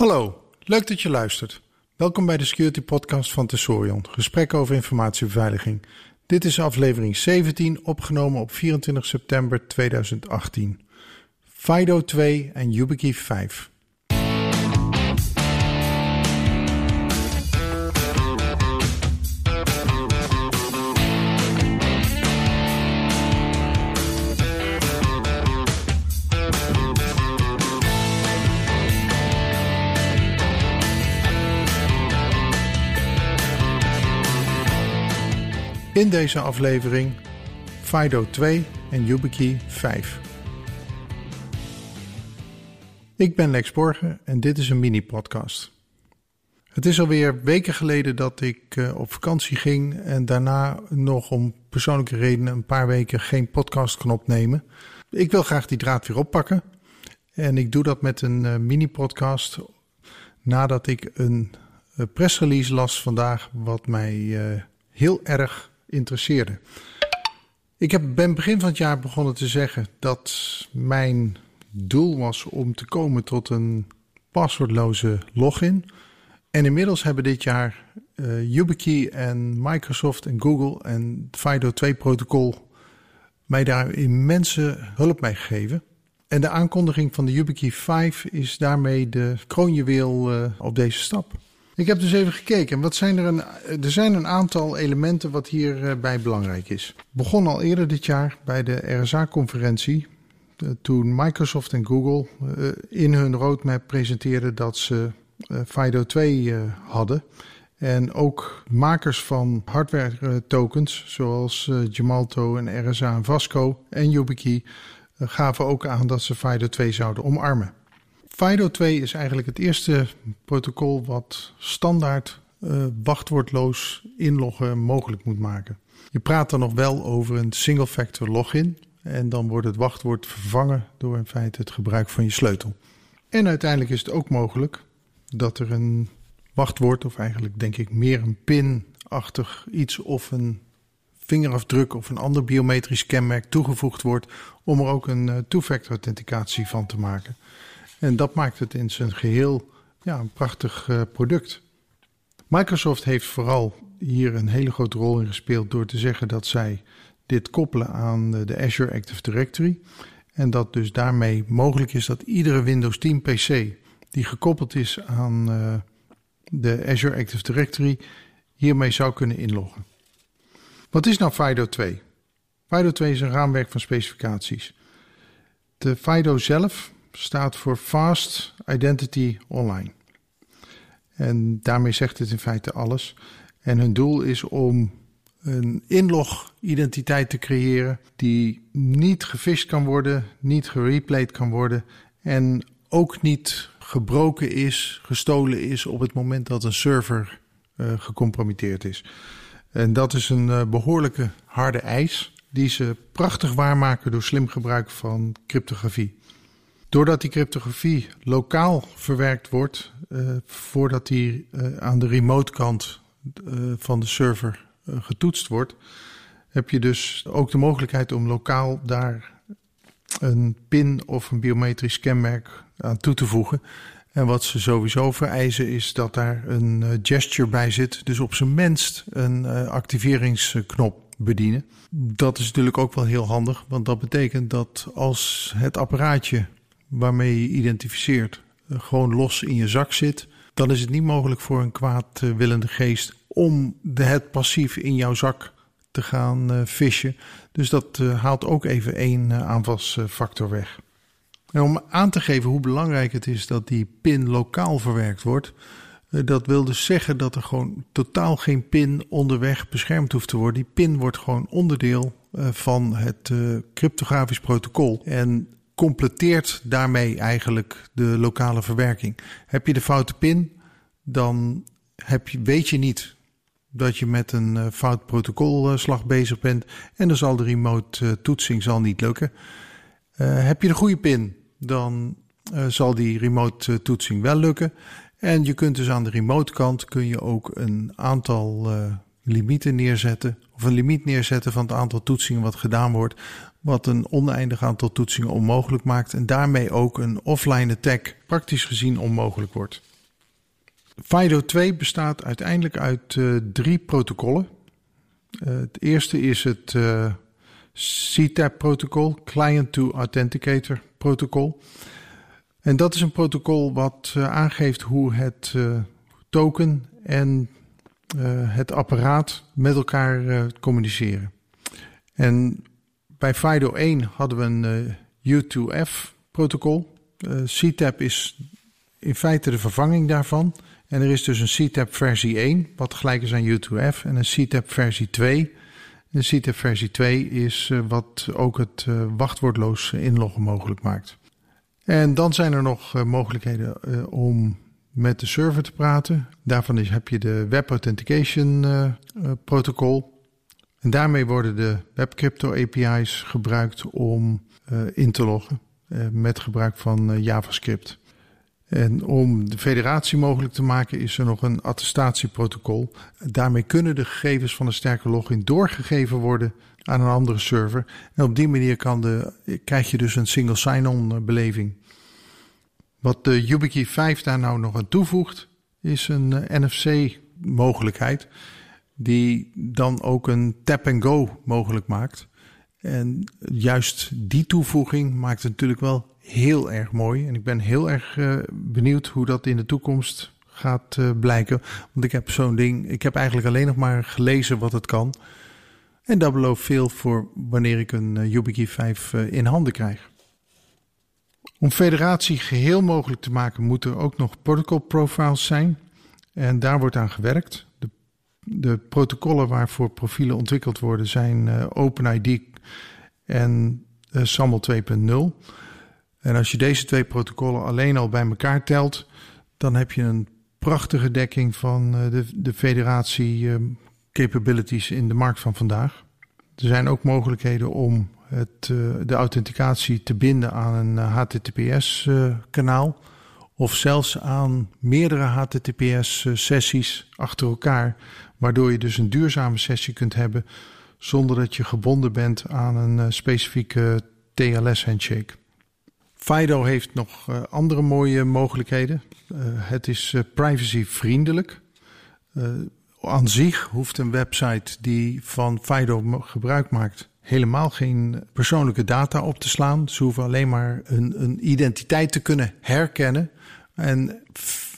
Hallo, leuk dat je luistert. Welkom bij de Security Podcast van Tesorion, gesprek over informatiebeveiliging. Dit is aflevering 17, opgenomen op 24 september 2018. FIDO 2 en YubiKey 5. In deze aflevering FIDO 2 en YubiKey 5. Ik ben Lex Borgen en dit is een mini-podcast. Het is alweer weken geleden dat ik uh, op vakantie ging en daarna nog om persoonlijke redenen een paar weken geen podcast kon opnemen. Ik wil graag die draad weer oppakken en ik doe dat met een uh, mini-podcast nadat ik een uh, pressrelease las vandaag wat mij heel erg interesseerde. Ik heb, ben begin van het jaar begonnen te zeggen dat mijn doel was om te komen tot een paswoordloze login. En inmiddels hebben dit jaar uh, YubiKey en Microsoft en Google en FIDO 2 protocol mij daar immense hulp mee gegeven. En de aankondiging van de YubiKey 5 is daarmee de kroonjuweel uh, op deze stap. Ik heb dus even gekeken. Wat zijn er, een, er zijn een aantal elementen wat hierbij uh, belangrijk is. Begon al eerder dit jaar bij de RSA-conferentie. toen Microsoft en Google in hun roadmap presenteerden dat ze FIDO 2 hadden. En ook makers van hardware tokens, zoals Gemalto en RSA en Vasco en YubiKey, gaven ook aan dat ze FIDO 2 zouden omarmen. FIDO 2 is eigenlijk het eerste protocol wat standaard uh, wachtwoordloos inloggen mogelijk moet maken. Je praat dan nog wel over een single factor login en dan wordt het wachtwoord vervangen door in feite het gebruik van je sleutel. En uiteindelijk is het ook mogelijk dat er een wachtwoord, of eigenlijk denk ik meer een pin-achtig iets of een vingerafdruk of een ander biometrisch kenmerk toegevoegd wordt om er ook een uh, two-factor authenticatie van te maken. En dat maakt het in zijn geheel ja, een prachtig uh, product. Microsoft heeft vooral hier een hele grote rol in gespeeld door te zeggen dat zij dit koppelen aan de Azure Active Directory. En dat dus daarmee mogelijk is dat iedere Windows 10 PC die gekoppeld is aan uh, de Azure Active Directory hiermee zou kunnen inloggen. Wat is nou FIDO 2? FIDO 2 is een raamwerk van specificaties. De FIDO zelf staat voor Fast Identity Online. En daarmee zegt het in feite alles. En hun doel is om een inlog-identiteit te creëren die niet gefished kan worden, niet gereplayed kan worden en ook niet gebroken is, gestolen is op het moment dat een server uh, gecompromitteerd is. En dat is een uh, behoorlijke harde eis die ze prachtig waarmaken door slim gebruik van cryptografie. Doordat die cryptografie lokaal verwerkt wordt, uh, voordat die uh, aan de remote kant uh, van de server getoetst wordt, heb je dus ook de mogelijkheid om lokaal daar een pin of een biometrisch kenmerk aan toe te voegen. En wat ze sowieso vereisen is dat daar een gesture bij zit, dus op zijn minst een activeringsknop bedienen. Dat is natuurlijk ook wel heel handig, want dat betekent dat als het apparaatje waarmee je identificeert eh, gewoon los in je zak zit, dan is het niet mogelijk voor een kwaadwillende geest om de, het passief in jouw zak te gaan uh, vissen. Dus dat uh, haalt ook even één aanvalsfactor weg. En om aan te geven hoe belangrijk het is dat die pin lokaal verwerkt wordt, dat wil dus zeggen dat er gewoon totaal geen pin onderweg beschermd hoeft te worden. Die pin wordt gewoon onderdeel van het cryptografisch protocol. En completeert daarmee eigenlijk de lokale verwerking. Heb je de foute pin, dan heb je, weet je niet dat je met een uh, fout protocolslag bezig bent en dan zal de remote uh, toetsing zal niet lukken. Heb je de goede pin, dan zal die remote toetsing wel lukken. En je kunt dus aan de remote kant kun je ook een aantal limieten neerzetten. Of een limiet neerzetten van het aantal toetsingen wat gedaan wordt. Wat een oneindig aantal toetsingen onmogelijk maakt. En daarmee ook een offline attack praktisch gezien onmogelijk wordt. FIDO 2 bestaat uiteindelijk uit uh, drie protocollen. Uh, het eerste is het eh, CTAP-protocol, Client to Authenticator protocol. En dat is een protocol wat aangeeft hoe het token en het apparaat met elkaar communiceren. En bij FIDO 1 hadden we een U2F-protocol. CTAP is in feite de vervanging daarvan. En er is dus een CTAP versie 1, wat gelijk is aan U2F, en een CTAP versie 2. De CTAP versie 2 is wat ook het wachtwoordloos inloggen mogelijk maakt. En dan zijn er nog mogelijkheden om met de server te praten. Daarvan heb je de Web Authentication protocol. En daarmee worden de Web Crypto API's gebruikt om in te loggen met gebruik van JavaScript. En om de federatie mogelijk te maken is er nog een attestatieprotocol. Daarmee kunnen de gegevens van een sterke login doorgegeven worden aan een andere server. En op die manier kan de, krijg je dus een single sign-on beleving. Wat de YubiKey 5 daar nou nog aan toevoegt, is een eh, NFC mogelijkheid. Die dan ook een tap-and-go mogelijk maakt. En juist die toevoeging maakt het natuurlijk wel heel erg mooi. En ik ben heel erg uh, benieuwd hoe dat in de toekomst gaat uh, blijken. Want ik heb zo'n ding, ik heb eigenlijk alleen nog maar gelezen wat het kan. En dat belooft veel voor wanneer ik een YubiKey 5 in handen krijg. Om federatie geheel mogelijk te maken moeten er ook nog protocol profiles zijn. En daar wordt aan gewerkt. De, de protocollen waarvoor profielen ontwikkeld worden zijn OpenID en SAML 2.0. En als je deze twee protocollen alleen al bij elkaar telt, dan heb je een prachtige dekking van eh, de, de federatie capabilities in de markt van vandaag. Er zijn ook mogelijkheden om het, uh, de authenticatie te binden aan een HTTPS-kanaal. Eh, of zelfs aan meerdere HTTPS-sessies achter elkaar. Waardoor je dus een duurzame sessie kunt hebben zonder dat je gebonden bent aan een specifieke TLS-handshake. Fido heeft nog andere mooie mogelijkheden. Het is privacyvriendelijk. aan zich hoeft een website die van Fido gebruik maakt helemaal geen persoonlijke data op te slaan. Ze hoeven alleen maar een, een identiteit te kunnen herkennen. En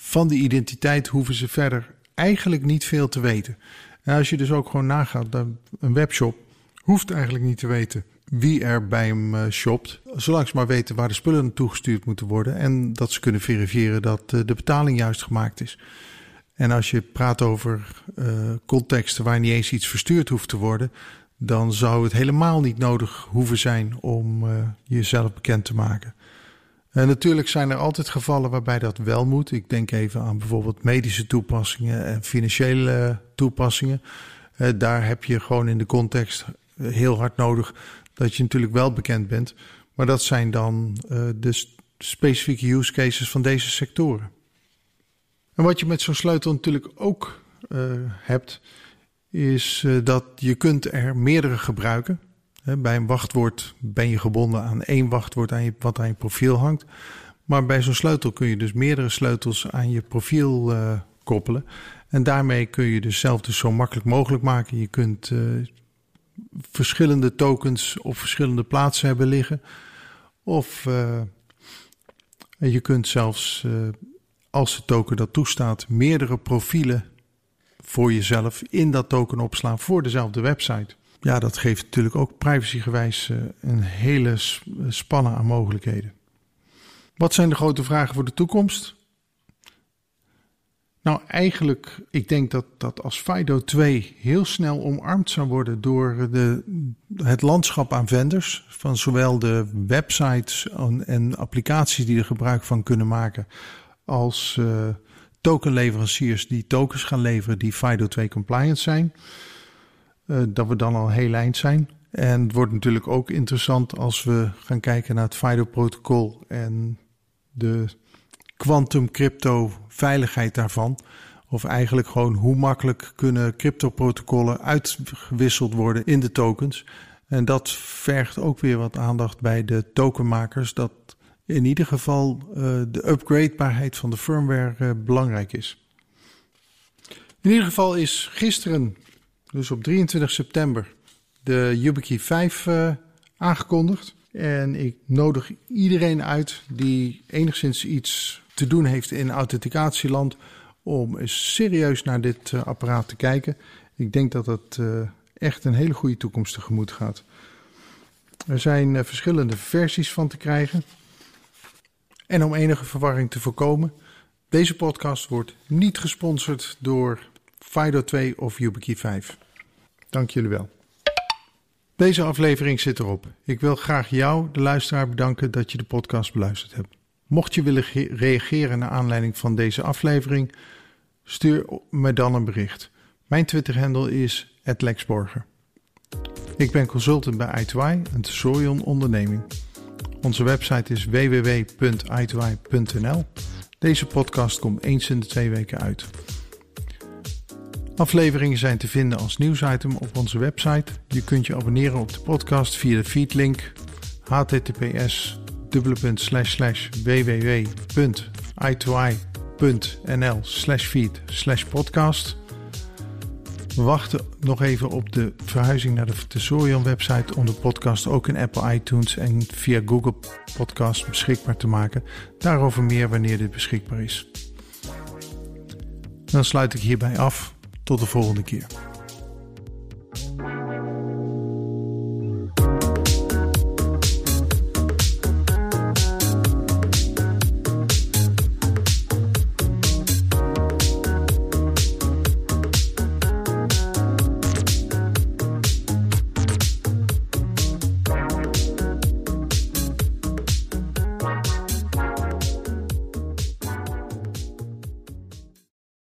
van die identiteit hoeven ze verder eigenlijk niet veel te weten. En als je dus ook gewoon nagaat, een webshop hoeft eigenlijk niet te weten wie er bij hem uh, shopt. Zolang ze maar weten waar de spullen naartoe gestuurd moeten worden. En dat ze kunnen verifiëren dat uh, de betaling juist gemaakt is. En als je praat over uh, contexten waar niet eens iets verstuurd hoeft te worden. Dan zou het helemaal niet nodig hoeven zijn om jezelf bekend te maken. En natuurlijk zijn er altijd gevallen waarbij dat wel moet. Ik denk even aan bijvoorbeeld medische toepassingen en financiële toepassingen. daar heb je gewoon in de context heel hard nodig dat je natuurlijk wel bekend bent. Maar dat zijn dan de specifieke use cases van deze sectoren. En wat je met zo'n sleutel natuurlijk ook hebt, is uh, dat je kunt er meerdere gebruiken. bij een wachtwoord ben je gebonden aan één wachtwoord aan je, wat aan je profiel hangt. Maar bij zo'n sleutel kun je dus meerdere sleutels aan je profiel koppelen. En daarmee kun je dus zelf dus zo makkelijk mogelijk maken. Je kunt verschillende tokens op verschillende plaatsen hebben liggen. Of je kunt zelfs, als de token dat toestaat, meerdere profielen voor jezelf in dat token opslaan voor dezelfde website. Ja, dat geeft natuurlijk ook privacygewijs uh, een hele spanne aan mogelijkheden. Wat zijn de grote vragen voor de toekomst? Nou, eigenlijk, ik denk dat, dat als FIDO 2 heel snel omarmd zou worden door de, het landschap aan vendors, van zowel de websites en, applicaties die er gebruik van kunnen maken, als uh, tokenleveranciers die tokens gaan leveren die FIDO 2 compliant zijn, uh, dat we dan al heel eind zijn. En het wordt natuurlijk ook interessant als we gaan kijken naar het FIDO-protocol en de quantum crypto veiligheid daarvan. Of eigenlijk gewoon hoe makkelijk kunnen crypto-protocollen uitgewisseld worden in de tokens. En dat vergt ook weer wat aandacht bij de tokenmakers. Dat in ieder geval uh, de upgradebaarheid van de firmware uh, belangrijk is. In ieder geval is gisteren, dus op 23 september, de YubiKey 5 uh, aangekondigd. En ik nodig iedereen uit die enigszins iets te doen heeft in authenticatieland om serieus naar dit apparaat te kijken. Ik denk dat uh, echt een hele goede toekomst tegemoet gaat. Er zijn verschillende versies van te krijgen. En om enige verwarring te voorkomen, deze podcast wordt niet gesponsord door Fido 2 of YubiKey 5. Dank jullie wel. Deze aflevering zit erop. Ik wil graag jou, de luisteraar, bedanken dat je de podcast beluisterd hebt. Mocht je willen reageren naar aanleiding van deze aflevering, stuur me dan een bericht. Mijn Twitter-handle is @lexborger. Ik ben consultant bij i2, een Tesorion onderneming. Onze website is www.i2.nl. Deze podcast komt eens in de twee weken uit. Afleveringen zijn te vinden als nieuwsitem op onze website. Je kunt je abonneren op de podcast via de feedlink https www.i2i.nl slash feed podcast. We wachten nog even op de verhuizing naar de Tesorion website om de podcast ook in Apple iTunes en via Google Podcast beschikbaar te maken. Daarover meer wanneer dit beschikbaar is. Dan sluit ik hierbij af. Tot de volgende keer.